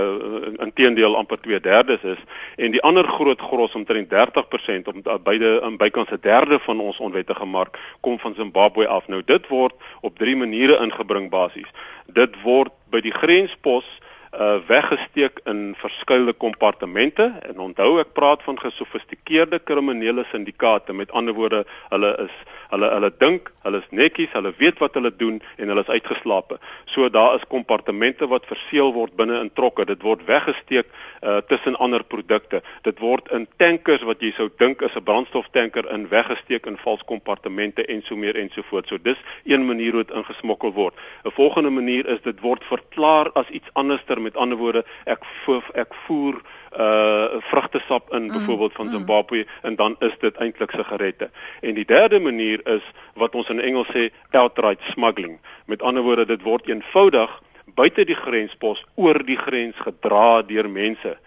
inteendeel amper 2/3 is en die ander groot gros omtrent 30% om uh, beide aan bykans 'n derde van ons onwettige mark kom van Zimbabwe af. Nou dit word op drie maniere ingebring basies. Dit word by die grenspos uh weggesteek in verskeie kompartemente. En onthou ek praat van gesofistikeerde kriminele syndikaate. Met ander woorde hulle is hulle hulle dink hulle is netjies hulle weet wat hulle doen en hulle is uitgeslape. So daar is kompartemente wat verseël word binne in trokke. Dit word weggesteek uh tussen ander produkte dit word in tankers wat jy sou dink is 'n brandstoftanker in weggesteek in vals kompartemente en so meer en so voort so dis een manier hoe dit ingesmokkel word 'n volgende manier is dit word verklaar as iets anders Met ander woorde, ek voer, ek voer uh vrugtesap in mm, byvoorbeeld van mm. Zimbabwe mm. en dan is dit eintlik sigarette. En die derde manier is wat ons in Engels sê outright smuggling. Met ander woorde, dit word eenvoudig buite die grenspos oor die grens gedra deur mense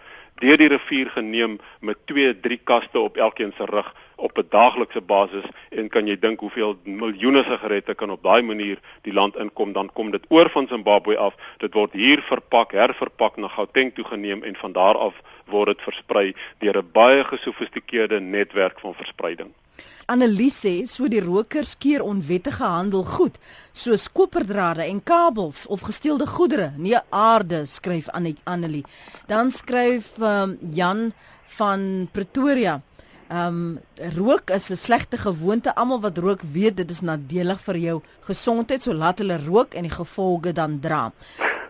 deur die rivier geneem met 2, 3 kaste op elkeen se rug op 'n daaglikse basis en kan jy dink hoeveel miljoene sigarette kan op daai manier die land inkom dan kom dit oor van Zimbabwe af. Dit word hier verpak herverpak na Gauteng toe geneem en van daar af word dit versprei deur 'n baie gesofistikeerde netwerk van verspreiding Annelies sê so die rokers keer onwettige handel goed soos koperdrade en kabels of gesteelde goedere nie aarde skryf Annelie dan skryf um, Jan van Pretoria Ehm um, rook is 'n slegte gewoonte. Almal wat rook weet dit is nadelig vir jou gesondheid, so laat hulle rook en die gevolge dan dra.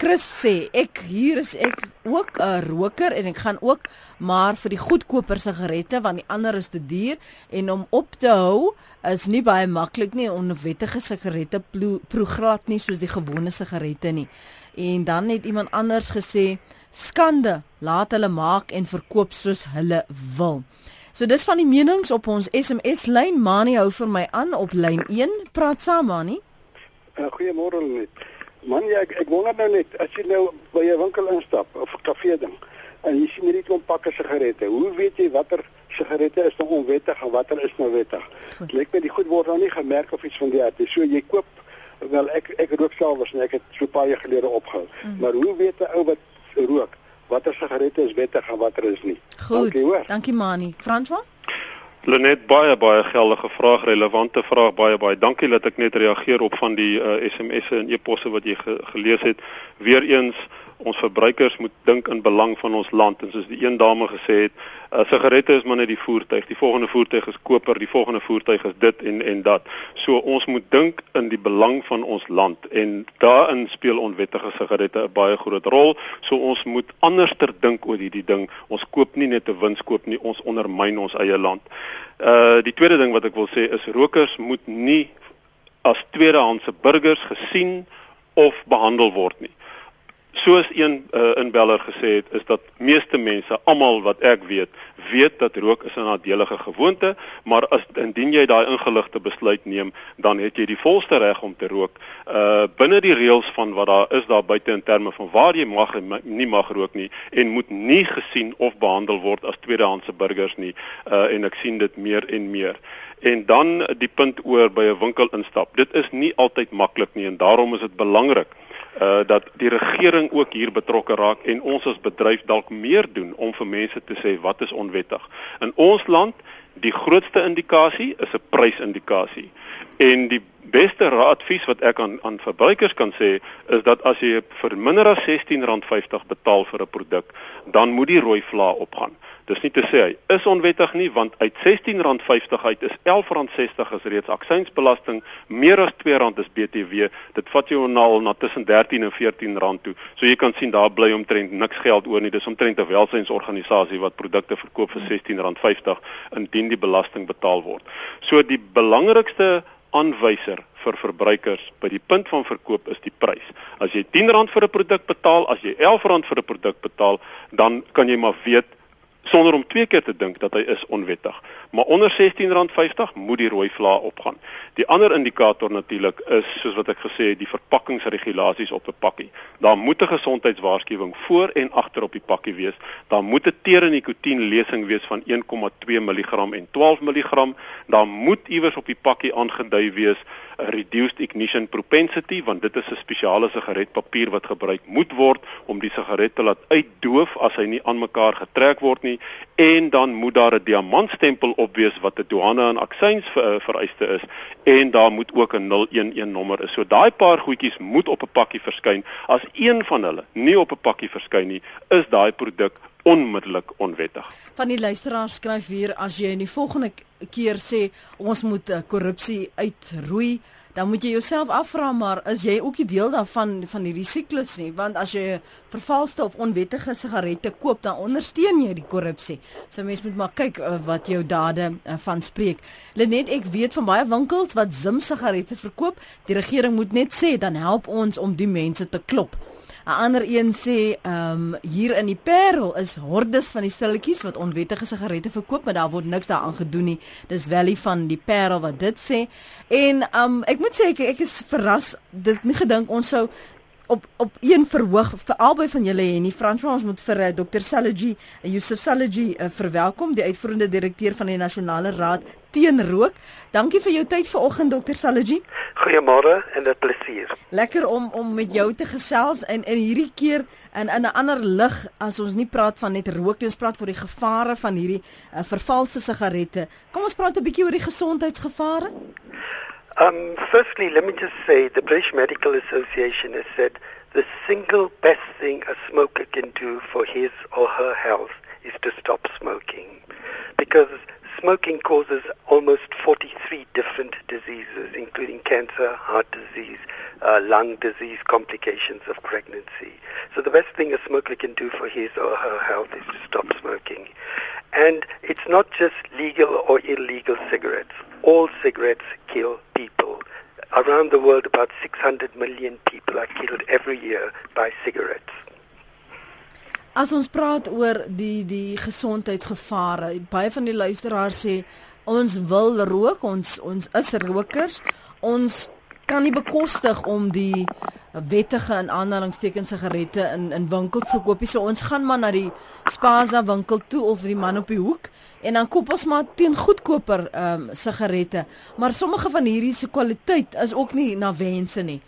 Chris sê ek hier is ek ook 'n roker en ek gaan ook maar vir die goedkoper sigarette want die ander is te duur en om op te hou is nie baie maklik nie. Onwettige sigarette proe glad nie soos die gewone sigarette nie. En dan het iemand anders gesê skande, laat hulle maak en verkoop soos hulle wil. So dis van die menings op ons SMS lyn. Mani hou vir my aan op lyn 1. Praat saam Mani. Uh, Goeiemôre net. Man, ja, ek, ek wonder nou net as jy nou by 'n winkel instap of 'n kafee ding en jy sien hierdie klomp pakke sigarette. Hoe weet jy watter sigarette is nog onwettig en watter is nou wettig? Lyk my die goed word nou nie gemerk of iets van die aard. So jy koop wel ek ek rook selfs net ek het so baie gelede opgehou. Mm. Maar hoe weet 'n ou wat rook? watter sigarette is wettig en watter is nie. Goed. Dankie hoor. Dankie Mani. Franswa? Lenet baie baie geldige vraag, relevante vraag baie baie. Dankie dat ek net reageer op van die uh, SMS'e en e-posse wat jy ge gelees het. Weereens ons verbruikers moet dink in belang van ons land en soos die een dame gesê het, uh, sigarette is maar net die voertuig. Die volgende voertuig is koper, die volgende voertuig is dit en en dat. So ons moet dink in die belang van ons land en daarin speel onwettige sigarette 'n baie groot rol. So ons moet anderster dink oor hierdie ding. Ons koop nie net 'n winskoop nie, ons ondermyn ons eie land. Uh die tweede ding wat ek wil sê is rokers moet nie as tweedehandse burgers gesien of behandel word nie soos een uh, inbeller gesê het, is dat meeste mense, almal wat ek weet, weet dat rook is 'n nadelige gewoonte, maar as indien jy daai ingeligte besluit neem, dan het jy die volste reg om te rook. Uh binne die reëls van wat daar is daar buite in terme van waar jy mag en nie mag rook nie en moet nie gesien of behandel word as tweedehandse burgers nie. Uh en ek sien dit meer en meer. En dan die punt oor by 'n winkel instap. Dit is nie altyd maklik nie en daarom is dit belangrik uh dat die regering ook hier betrokke raak en ons as bedryf dalk meer doen om vir mense te sê wat is onwettig. In ons land die grootste indikasie is 'n prysindikasie. En die beste raadvies wat ek aan aan verbruikers kan sê is dat as jy vir minder as R16.50 betaal vir 'n produk, dan moet die rooi vlae opgaan. Dis nie te sê hy is onwettig nie want uit R16.50 uit is R11.60 is reeds aksiesbelasting, meer as R2 is BTW. Dit vat jou na al na tussen R13 en R14 toe. So jy kan sien daar bly omtrent niks geld oor nie. Dis omtrent 'n welsynsorganisasie wat produkte verkoop vir R16.50 indien die belasting betaal word. So die belangrikste aanwyser vir verbruikers by die punt van verkoop is die prys. As jy R10 vir 'n produk betaal, as jy R11 vir 'n produk betaal, dan kan jy maar weet sonder om twee keer te dink dat hy is onwettig. Maar onder R16.50 moet die rooi vlae opgaan. Die ander indikator natuurlik is soos wat ek gesê het, die verpakkingsregulasies op 'n pakkie. Daar moet 'n gesondheidswaarskuwing voor en agter op die pakkie wees. Daar moet 'n terenikotien lesing wees van 1,2 mg en 12 mg. Daar moet iewers op die pakkie aangedui wees reduced ignition propensity want dit is 'n spesiale sigaretpapier wat gebruik moet word om die sigaret te laat uitdoof as hy nie aan mekaar getrek word nie en dan moet daar 'n diamantstempel op wees wat 'n douane en aksies ver, vereiste is en daar moet ook 'n 011 nommer is. So daai paar goedjies moet op 'n pakkie verskyn. As een van hulle nie op 'n pakkie verskyn nie, is daai produk onmiddellik onwettig. Van die luisteraars skryf hier as jy in die volgende keer sê ons moet uh, korrupsie uitroei, dan moet jy jouself afvra maar is jy ook 'n deel daarvan van hierdie siklus nie want as jy vervalste of onwettige sigarette koop dan ondersteun jy die korrupsie. So mense moet maar kyk uh, wat jou dade uh, van spreek. Lenet ek weet van baie winkels wat Zim sigarette verkoop. Die regering moet net sê dan help ons om die mense te klop. 'n ander een sê ehm um, hier in die Parel is hordes van die stilletjies wat onwettige sigarette verkoop, maar daar word niks daaraan gedoen nie. Dis Valley van die Parel wat dit sê. En ehm um, ek moet sê ek, ek is verras. Dit nie gedink ons sou op op een verhoog vir albei van julle en die François ons moet vir uh, Dr. Salaji, uh, Yusuf Salaji uh, verwelkom, die uitvoerende direkteur van die Nasionale Raad teen rook. Dankie vir jou tyd vanoggend Dr. Salaji. Goeiemôre en dit plesier. Lekker om om met jou te gesels en in hierdie keer in in 'n ander lig as ons nie praat van net rook nie, ons praat oor die gevare van hierdie uh, vervalste sigarette. Kom ons praat 'n bietjie oor die gesondheidsgevare. Um, firstly, let me just say the British Medical Association has said the single best thing a smoker can do for his or her health is to stop smoking. Because smoking causes almost 43 different diseases, including cancer, heart disease, uh, lung disease, complications of pregnancy. So the best thing a smoker can do for his or her health is to stop smoking. And it's not just legal or illegal cigarettes. All cigarettes kill people. Around the world, about 600 million people are killed every year by cigarettes. As ons praat oor die die gesondheidsgevare, baie van die luisteraars sê ons wil rook, ons ons is rokers, ons kan nie bekostig om die wettige in aanhalingstekens sigarette in in winkels te koop nie. So ons gaan maar na die Spaza winkel toe of die man op die hoek en dan koop ons maar teen goedkoper ehm um, sigarette. Maar sommige van hierdie se kwaliteit is ook nie na wense nie.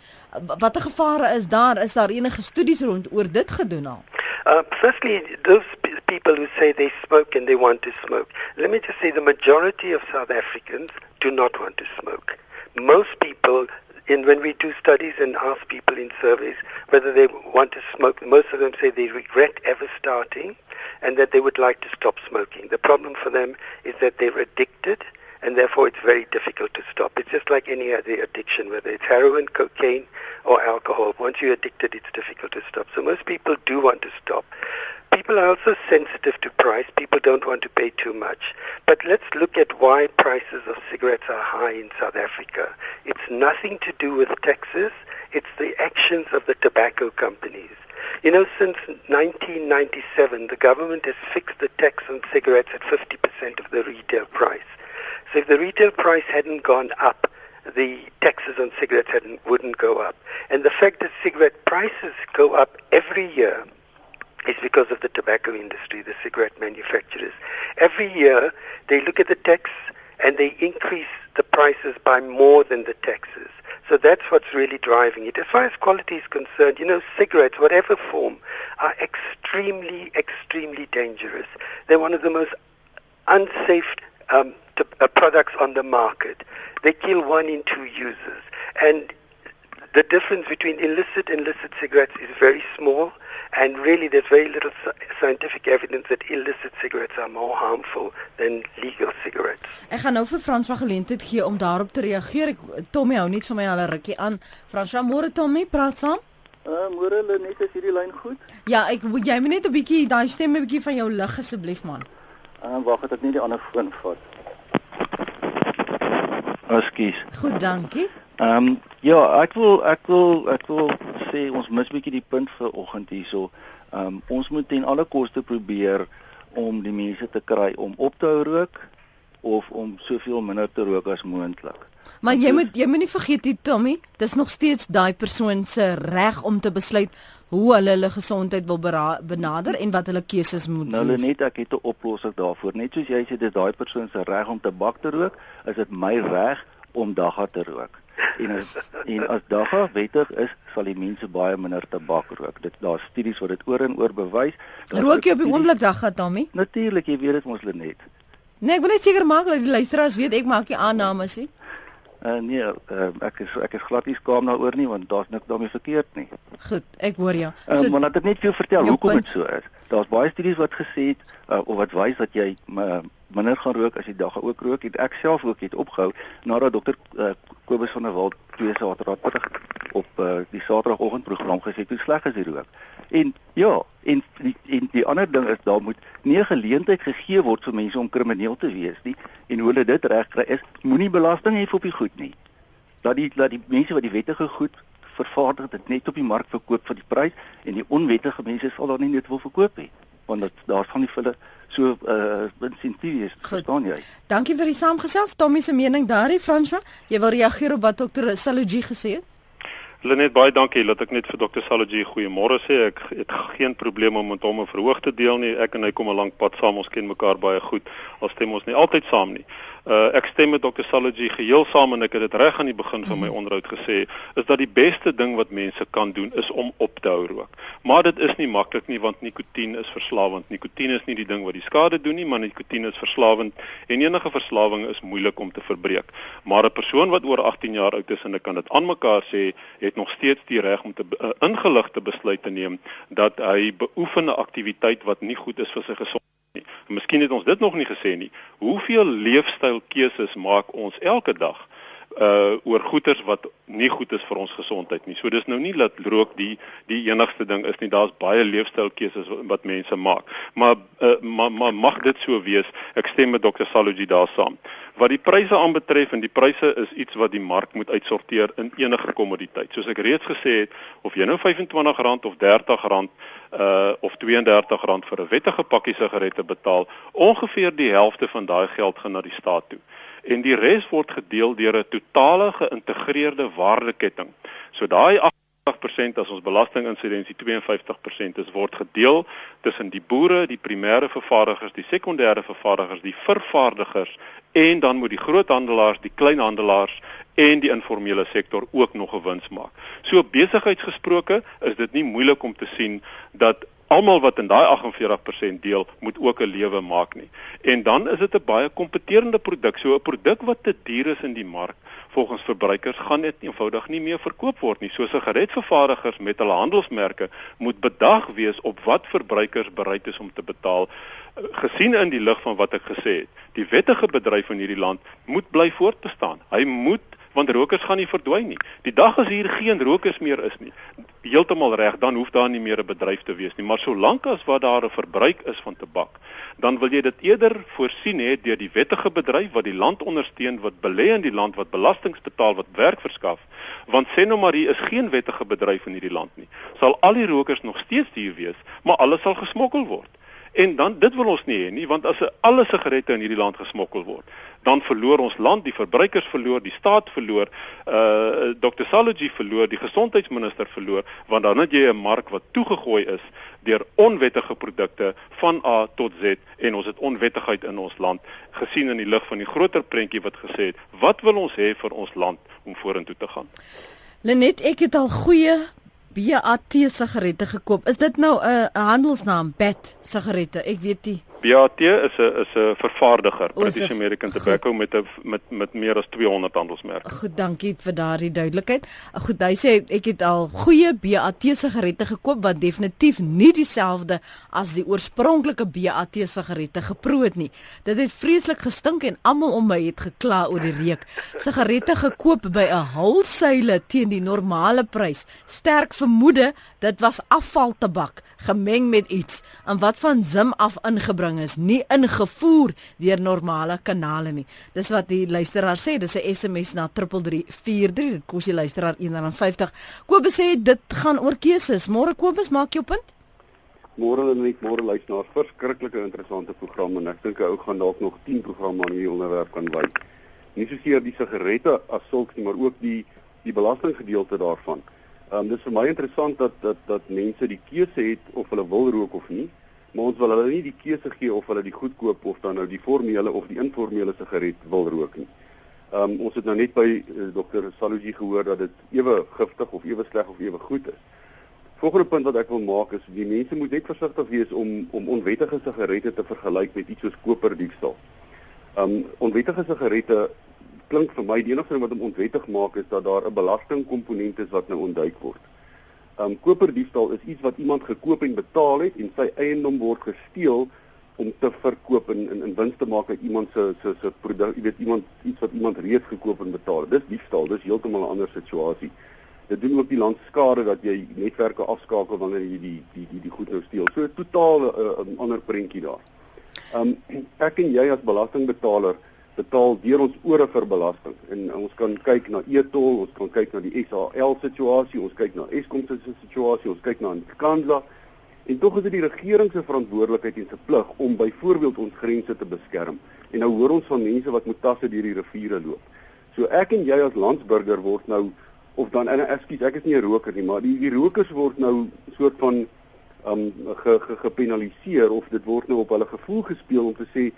Watter gevare is daar? Is daar enige studies rond oor dit gedoen al? Uh, firstly, those people who say they smoke and they want to smoke, let me just say the majority of South Africans do not want to smoke. Most people, in when we do studies and ask people in surveys whether they want to smoke, most of them say they regret ever starting and that they would like to stop smoking. The problem for them is that they're addicted and therefore it's very difficult to stop. It's just like any other addiction, whether it's heroin, cocaine, or alcohol. Once you're addicted, it's difficult to stop. So most people do want to stop. People are also sensitive to price. People don't want to pay too much. But let's look at why prices of cigarettes are high in South Africa. It's nothing to do with taxes. It's the actions of the tobacco companies. You know, since 1997, the government has fixed the tax on cigarettes at 50% of the retail price. So if the retail price hadn't gone up, the taxes on cigarettes wouldn't go up. And the fact that cigarette prices go up every year is because of the tobacco industry, the cigarette manufacturers. Every year, they look at the tax and they increase the prices by more than the taxes. So that's what's really driving it. As far as quality is concerned, you know, cigarettes, whatever form, are extremely, extremely dangerous. They're one of the most unsafe um, to, uh, products on the market. They kill one in two users. And the difference between illicit and licit cigarettes is very small, and really there's very little scientific evidence that illicit cigarettes are more harmful than legal cigarettes. Ek gaan nou vir Frans van geleentheid gee om daarop te reageer. Ek Tommy hou net vir my al 'n rukkie aan. Frans, môre Tommy, praat saam. Uh, môre net is hierdie lyn goed? Ja, ek jy moet net 'n bietjie daai stem 'n bietjie van jou lig asseblief man. Uh, wag, ek het net die ander foon vat. Ekskuus. Goed, dankie. Ehm um, ja, ek wil ek wil ek wil sê ons mis bietjie die punt vir oggend hierso. Ehm um, ons moet ten alle koste probeer om die mense te kry om op te hou rook of om soveel minder te rook as moontlik. Maar jy moet jy moet nie vergeet dit Tommy, dis nog steeds daai persoon se reg om te besluit hoe hulle hulle gesondheid wil benader en wat hulle keuses moet nou, wees. Nou net ek het 'n oplossing daarvoor. Net soos jy sê dis daai persoon se reg om tabak te rook, is dit my reg om dagga te rook. En as en as dagga wettig is, sal die mense baie minder tabak rook. Dit daar studies wat dit oor en oor bewys. Rook jy op die oomblik dagga, Tommy? Natuurlik, jy weet dit mos net. Nee, ek wil net seker maak dat die luisteraars weet ek maak nie aannames nie. Uh, nee, uh, ek is ek is glad nie skaam daaroor nie want daar's niks daarmee verkeerd nie. Goed, ek hoor jou. Uh, so, maar laat ek net vir jou vertel hoekom dit so is. Daar's baie studies wat gesê het uh, of wat wys dat jy uh, minder gaan rook as jy dag ook rook. Het ek self ook het opgehou nadat dokter uh, Kobus van der Walt twee Saterdag op uh, die Saterdagoggendprogram gesê hoe sleg is die rook. En ja, en die, en die ander ding is daar moet nie geleentheid gegee word vir mense om krimineel te wees nie en hoe hulle dit regkry is moenie belasting hê op die goed nie. Dat die dat die mense wat die wettige goed vervaardig dit net op die mark verkoop vir die prys en die onwettige mense sal daar nie net wil verkoop nie want dit daar gaan nie vir hulle so uh insentief is verstaan jy Dankie vir die saamgesels Tommy se mening daarin Franswa jy wil reageer op wat dokter Salogie gesê het Lenet baie dankie dat ek net vir Dr. Salogie goeiemôre sê. Ek het geen probleem om met hom 'n verhoog te deel nie. Ek en hy kom 'n lank pad saam. Ons ken mekaar baie goed. Al stem ons nie altyd saam nie. Uh ek stem met Dr. Salogie geheel saam en ek het dit reg aan die begin van my mhm. onderhoud gesê, is dat die beste ding wat mense kan doen is om op te hou rook. Maar dit is nie maklik nie want nikotien is verslawend. Nikotien is nie die ding wat die skade doen nie, maar nikotien is verslawend en enige verslawing is moeilik om te verbreek. Maar 'n persoon wat oor 18 jaar oud is en ek kan dit aan mekaar sê, het nog steeds die reg om te uh, ingeligte besluit te neem dat hy beoefen 'n aktiwiteit wat nie goed is vir sy gesondheid nie. Miskien het ons dit nog nie gesê nie. Hoeveel leefstylkeuses maak ons elke dag uh oor goeders wat nie goed is vir ons gesondheid nie. So dis nou nie dat rook die die enigste ding is nie. Daar's baie leefstylkeuses wat, wat mense maak. Maar uh maar ma, mag dit so wees? Ek stem met Dr. Salogi daar saam. Wat die pryse aanbetref en die pryse is iets wat die mark moet uitsorteer in enige kommoditeit. Soos ek reeds gesê het, of jy nou R25 of R30 uh of R32 vir 'n wettige pakkie sigarette betaal, ongeveer die helfte van daai geld gaan na die staat toe en die res word gedeel deur 'n totale geïntegreerde waardeketting. So daai 80% as ons belastinginsidensie 52% is word gedeel tussen die boere, die primêre vervaardigers, die sekondêre vervaardigers, die vervaardigers en dan moet die groothandelaars, die kleinhandelaars en die informele sektor ook nog 'n wins maak. So besigheidsgesproke is dit nie moeilik om te sien dat almal wat in daai 48% deel moet ook 'n lewe maak nie. En dan is dit 'n baie kompeterende produk. So 'n produk wat te duur is in die mark volgens verbruikers gaan dit eenvoudig nie meer verkoop word nie. So sigaretvervaardigers met hulle handelsmerke moet bedag wees op wat verbruikers bereid is om te betaal gesien in die lig van wat ek gesê het. Die wettige bedryf in hierdie land moet bly voortbestaan. Hy moet want rokers gaan nie verdwyn nie. Die dag as hier geen rokers meer is nie, heeltemal reg, dan hoef daar nie meer 'n bedryf te wees nie, maar solank as wat daar 'n verbruik is van tabak, dan wil jy dit eerder voorsien hê deur die wettige bedryf wat die land ondersteun, wat belê in die land, wat belastings betaal, wat werk verskaf. Want sê nou maar hier is geen wettige bedryf in hierdie land nie. Sal al die rokers nog steeds hier wees, maar alles sal gesmokkel word. En dan dit wil ons nie hê nie, want as alle sigarette in hierdie land gesmokkel word, dan verloor ons land, die verbruikers verloor, die staat verloor, uh Dr. Salogy verloor, die gesondheidsminister verloor, want dan het jy 'n mark wat toegegooi is deur onwettige produkte van A tot Z en ons het onwettigheid in ons land gesien in die lig van die groter prentjie wat gesê het, wat wil ons hê vir ons land om vorentoe te gaan? Lenet, ek het al goeie BAT sigarette gekoop. Is dit nou 'n handelsnaam, BAT sigarette? Ek weet nie. BAT is 'n is 'n vervaardiger, British American Tobacco met 'n met met meer as 200 handelsmerke. Goed, dankie vir daardie duidelikheid. Goed, hy sê ek het al goeie BAT sigarette gekoop wat definitief nie dieselfde as die oorspronklike BAT sigarette geproe het nie. Dit het vreeslik gestink en almal om my het gekla oor die reuk. Sigarette gekoop by 'n hulseile teen die normale prys. Sterk vermoede dit was afvaltabak gemeng met iets en wat van Zim af ingebring is, nie ingevoer deur normale kanale nie. Dis wat die luisteraar sê, dis 'n SMS na 3343, dit kos die luisteraar R1.50. Kobus sê dit gaan oor keuses. Môre Kobus, maak jou punt. Môre en net môre luisteraar, verskriklike interessante program en ek dink 'n ou gaan dalk nog 10 programme aan hierdie onderwerp kan wy. Nie soseer die sigarette as sulks nie, maar ook die die belastinggedeelte daarvan. Ehm um, dis vir my interessant dat dat dat mense die keuse het of hulle wil rook of nie, maar ons wil hulle nie die keuse gee of hulle die goedkoop of dan nou die formele of die informele sigaret wil rook nie. Ehm um, ons het nou net by uh, dokter Saloji gehoor dat dit ewe giftig of ewe sleg of ewe goed is. Volgende punt wat ek wil maak is die mense moet net versigtig wees om om onwettige sigarette te vergelyk met iets soos koperdiefstal. Ehm um, onwettige sigarette klink vir my die enigste ding wat hom onwettig maak is dat daar 'n belastingkomponent is wat nou ontduik word. Um koperdiefstal is iets wat iemand gekoop en betaal het en sy eiendom word gesteel om te verkoop en in, in wins te maak uit iemand se se se produk, jy weet iemand iets wat iemand reeds gekoop en betaal het. Dis diefstal, dis heeltemal 'n ander situasie. Dit doen ook die land skade dat jy netwerke afskakel wanneer jy die die die die goed nou steel. So totaal 'n uh, ander prentjie daar. Um ek en jy as belastingbetaler betaal deur ons ore vir belasting. En ons kan kyk na e-tol, ons kan kyk na die SAL situasie, ons kyk na Eskom se situasie, ons kyk na Kanza. En tog is dit die regering se verantwoordelikheid en se plig om byvoorbeeld ons grense te beskerm. En nou hoor ons van mense wat met tasse deur die riviere loop. So ek en jy as landsburger word nou of dan en ekskuus, ek is nie 'n roker nie, maar die die rokers word nou soort van um ge, ge, gepenaliseer of dit word nou op hulle gevoel gespeel om te sê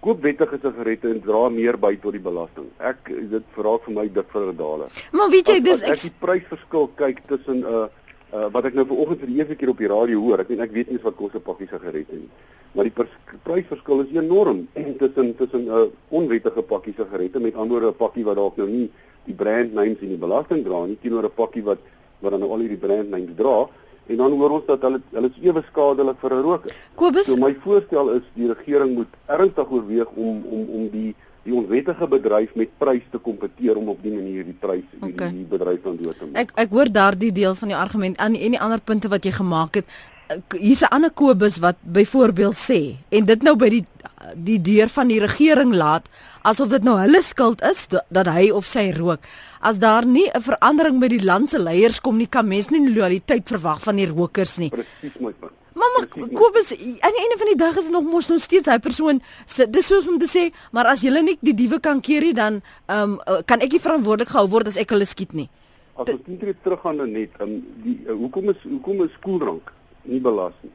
koop wettige sigarette en dra meer by tot die belasting. Ek dit verraak vir my dik vir 'n daler. Maar weet jy dis ek, ek die prysverskil kyk tussen 'n uh, uh, wat ek nou vanoggend vir die eerste keer op die radio hoor. Ek weet ek weet nie wat kos 'n pakkie sigarette nie. Maar die prysverskil is enorm tussen tussen 'n uh, onwettige pakkie sigarette met ander 'n pakkie wat dalk nou nie die brand names en die belasting dra nie teenoor 'n pakkie wat wat dan nou al hierdie brand names dra en dan hoor ons dat hulle hulle is ewe skadelik vir 'n roker. Kobus, so my voorstel is die regering moet ernstig oorweeg om om om die die onwettige bedryf met prys te kompeteer om op die manier die prys okay. die, die bedryf aan dood te maak. Ek ek hoor daardie deel van die argument en en die ander punte wat jy gemaak het. Hier's 'n ander Kobus wat byvoorbeeld sê en dit nou by die die deur van die regering laat asof dit nou hulle skuld is dat hy of sy rook. As daar nie 'n verandering by die land se leiers kom nie, kan mens nie loyaliteit verwag van die rokers nie. Presies my punt. Mamma Kobus, aan die einde van die dag is nog mos nog steeds hy persoon. Dis soos om te sê, maar as julle nie die diewe kan keer nie, dan ehm um, kan ek nie verantwoordelik gehou word as ek hulle skiet nie. As ons net teruggaan na net, um, die uh, hoekom is hoekom is koeldrank nie belas nie?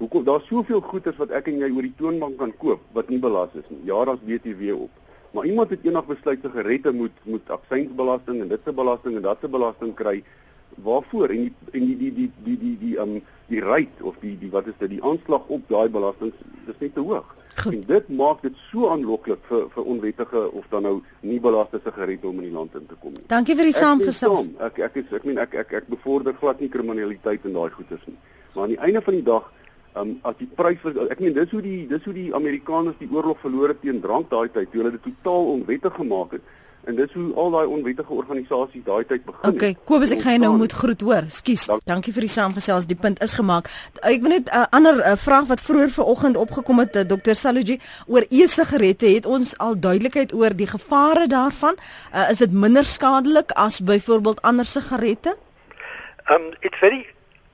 Hoekom daar's soveel goederes wat ek en jy oor die toonbank kan koop wat nie belas is nie. Ja, daar's BTW op. Maar iemand het eendag besluit sigarette moet moet aksiesbelasting en dit se belasting en dat se belasting kry. Waarvoor? En die en die die die die die die um die rate of die die wat is dit die aanslag op daai belasting is net te hoog. Goed. En dit maak dit so aanloklik vir vir onwettige of dan nou nie belaste sigarette om in die land in te kom nie. Dankie vir die saamgesels. Ek ek is ek meen ek ek ek bevorder glad nie kriminaliteit in daai goederes nie. Maar aan die einde van die dag Um as die prys ek meen dis hoe die dis hoe die Amerikaners die oorlog verloor het teen drank daai tyd. Hulle het dit totaal onwettig gemaak het En dis hoe al daai onwettige organisasies daai tyd begin okay, het. Okay, Kobus, ek gaan jou nou moet groet hoor. Skus. Dank. Dankie vir die saamgesels. Die punt is gemaak. Ek wil net 'n uh, ander uh, vraag wat vroeër vanoggend opgekom het, uh, Dr. Saluji, oor e-sigarette. Het ons al duidelikheid oor die gevare daarvan? Uh, is dit minder skadelik as byvoorbeeld ander sigarette? Um it's very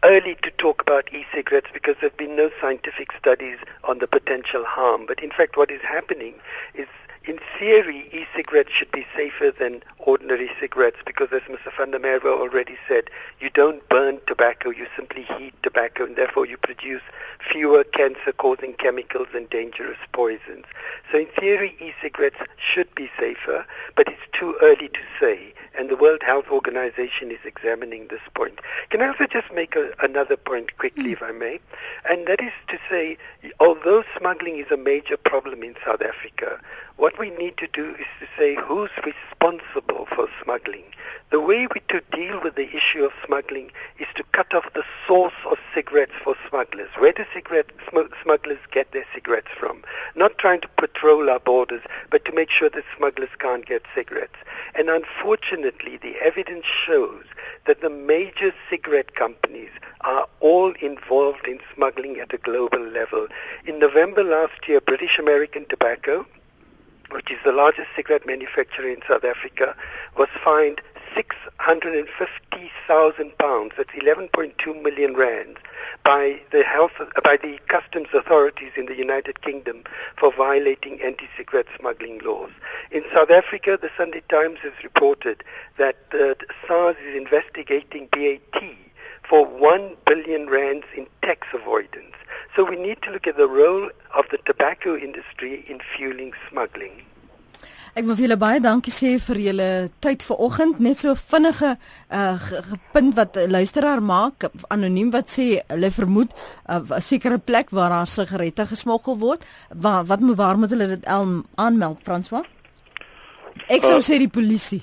early to talk about e-cigarettes because there've been no scientific studies on the potential harm. But in fact what is happening is in theory, e-cigarettes should be safer than ordinary cigarettes because, as Mr. Merwe already said, you don't burn tobacco, you simply heat tobacco, and therefore you produce fewer cancer-causing chemicals and dangerous poisons. So in theory, e-cigarettes should be safer, but it's too early to say, and the World Health Organization is examining this point. Can I also just make a, another point quickly, mm. if I may? And that is to say, although smuggling is a major problem in South Africa, what we need to do is to say who's responsible for smuggling. The way we to deal with the issue of smuggling is to cut off the source of cigarettes for smugglers. Where do cigarette sm- smugglers get their cigarettes from? Not trying to patrol our borders, but to make sure that smugglers can't get cigarettes. And unfortunately, the evidence shows that the major cigarette companies are all involved in smuggling at a global level. In November last year, British American Tobacco which is the largest cigarette manufacturer in South Africa, was fined 650,000 pounds, that's 11.2 million rands, by the health, by the customs authorities in the United Kingdom for violating anti-cigarette smuggling laws. In South Africa, the Sunday Times has reported that uh, SARS is investigating BAT for 1 billion rands in tax avoidance. So we need to look at the role of the tobacco industry in fueling smuggling. Ek wil vir julle baie dankie sê vir julle tyd vanoggend. Net so vinnige uh punt wat luisteraar maak anoniem wat sê hulle vermoed 'n uh, sekere plek waar daar sigarette gesmokkel word. Waar wat moet waar moet hulle dit aanmeld Franswa? Ek sou uh, sê die polisie.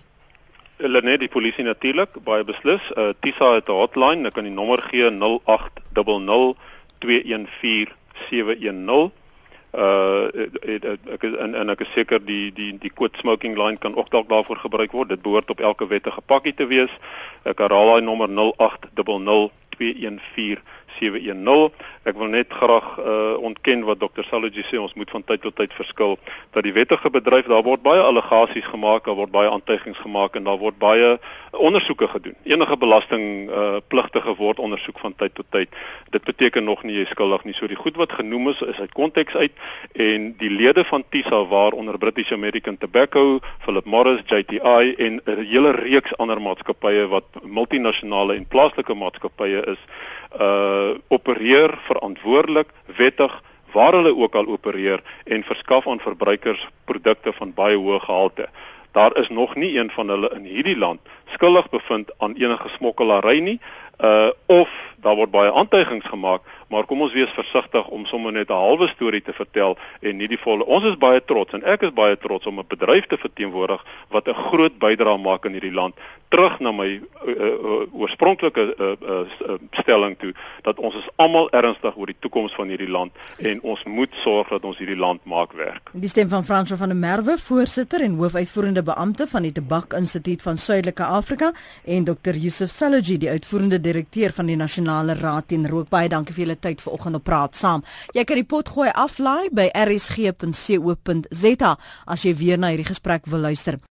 Hulle net die polisie natuurlik baie beslis. Uh Tisa het 'n hotline, ek kan die nommer gee 0800 214 710 uh ek is en en ek is seker die die die quote smoking line kan ook dalk daarvoor gebruik word. Dit behoort op elke wettige pakkie te wees. Ek herhaal daai nommer 0800 214 710. Ek wil net graag uh, ontken wat Dr. Salogy sê ons moet van tyd tot tyd verskil dat die wettige bedryf daar word baie allegasies gemaak, daar word baie aantuigings gemaak en daar word baie ondersoeke gedoen. Enige belasting uh, pligtige word ondersoek van tyd tot tyd. Dit beteken nog nie jy is skuldig nie. So die goed wat genoem is is uit konteks uit en die lede van TISA waaronder British American Tobacco, Philip Morris, JTI en 'n hele reeks ander maatskappye wat multinasjonale en plaaslike maatskappye is uh opereer verantwoordelik, wettig waar hulle ook al opereer en verskaf aan verbruikers produkte van baie hoë gehalte. Daar is nog nie een van hulle in hierdie land skuldig bevind aan enige smokkelary nie uh of daar word baie aantuigings gemaak, maar kom ons wees versigtig om sommer net 'n halwe storie te vertel en nie die volle. Ons is baie trots en ek is baie trots om 'n bedryf te verteenwoordig wat 'n groot bydrae maak in hierdie land. Terug na my uh, uh, oorspronklike uh, uh, stelling toe dat ons is almal ernstig oor die toekoms van hierdie land en ons moet sorg dat ons hierdie land maak werk. Die stem van Frans van der Merwe, voorsitter en hoofuitvoerende beampte van die Tabak Instituut van Suidelike Afrika en Dr. Yusuf Saloji, die uitvoerende direkteur van die Nasionale Raad teen Rook. Baie dankie vir julle tyd vanoggend op praat saam. Jy kan die pot gooi aflaai by rsg.co.za as jy weer na hierdie gesprek wil luister.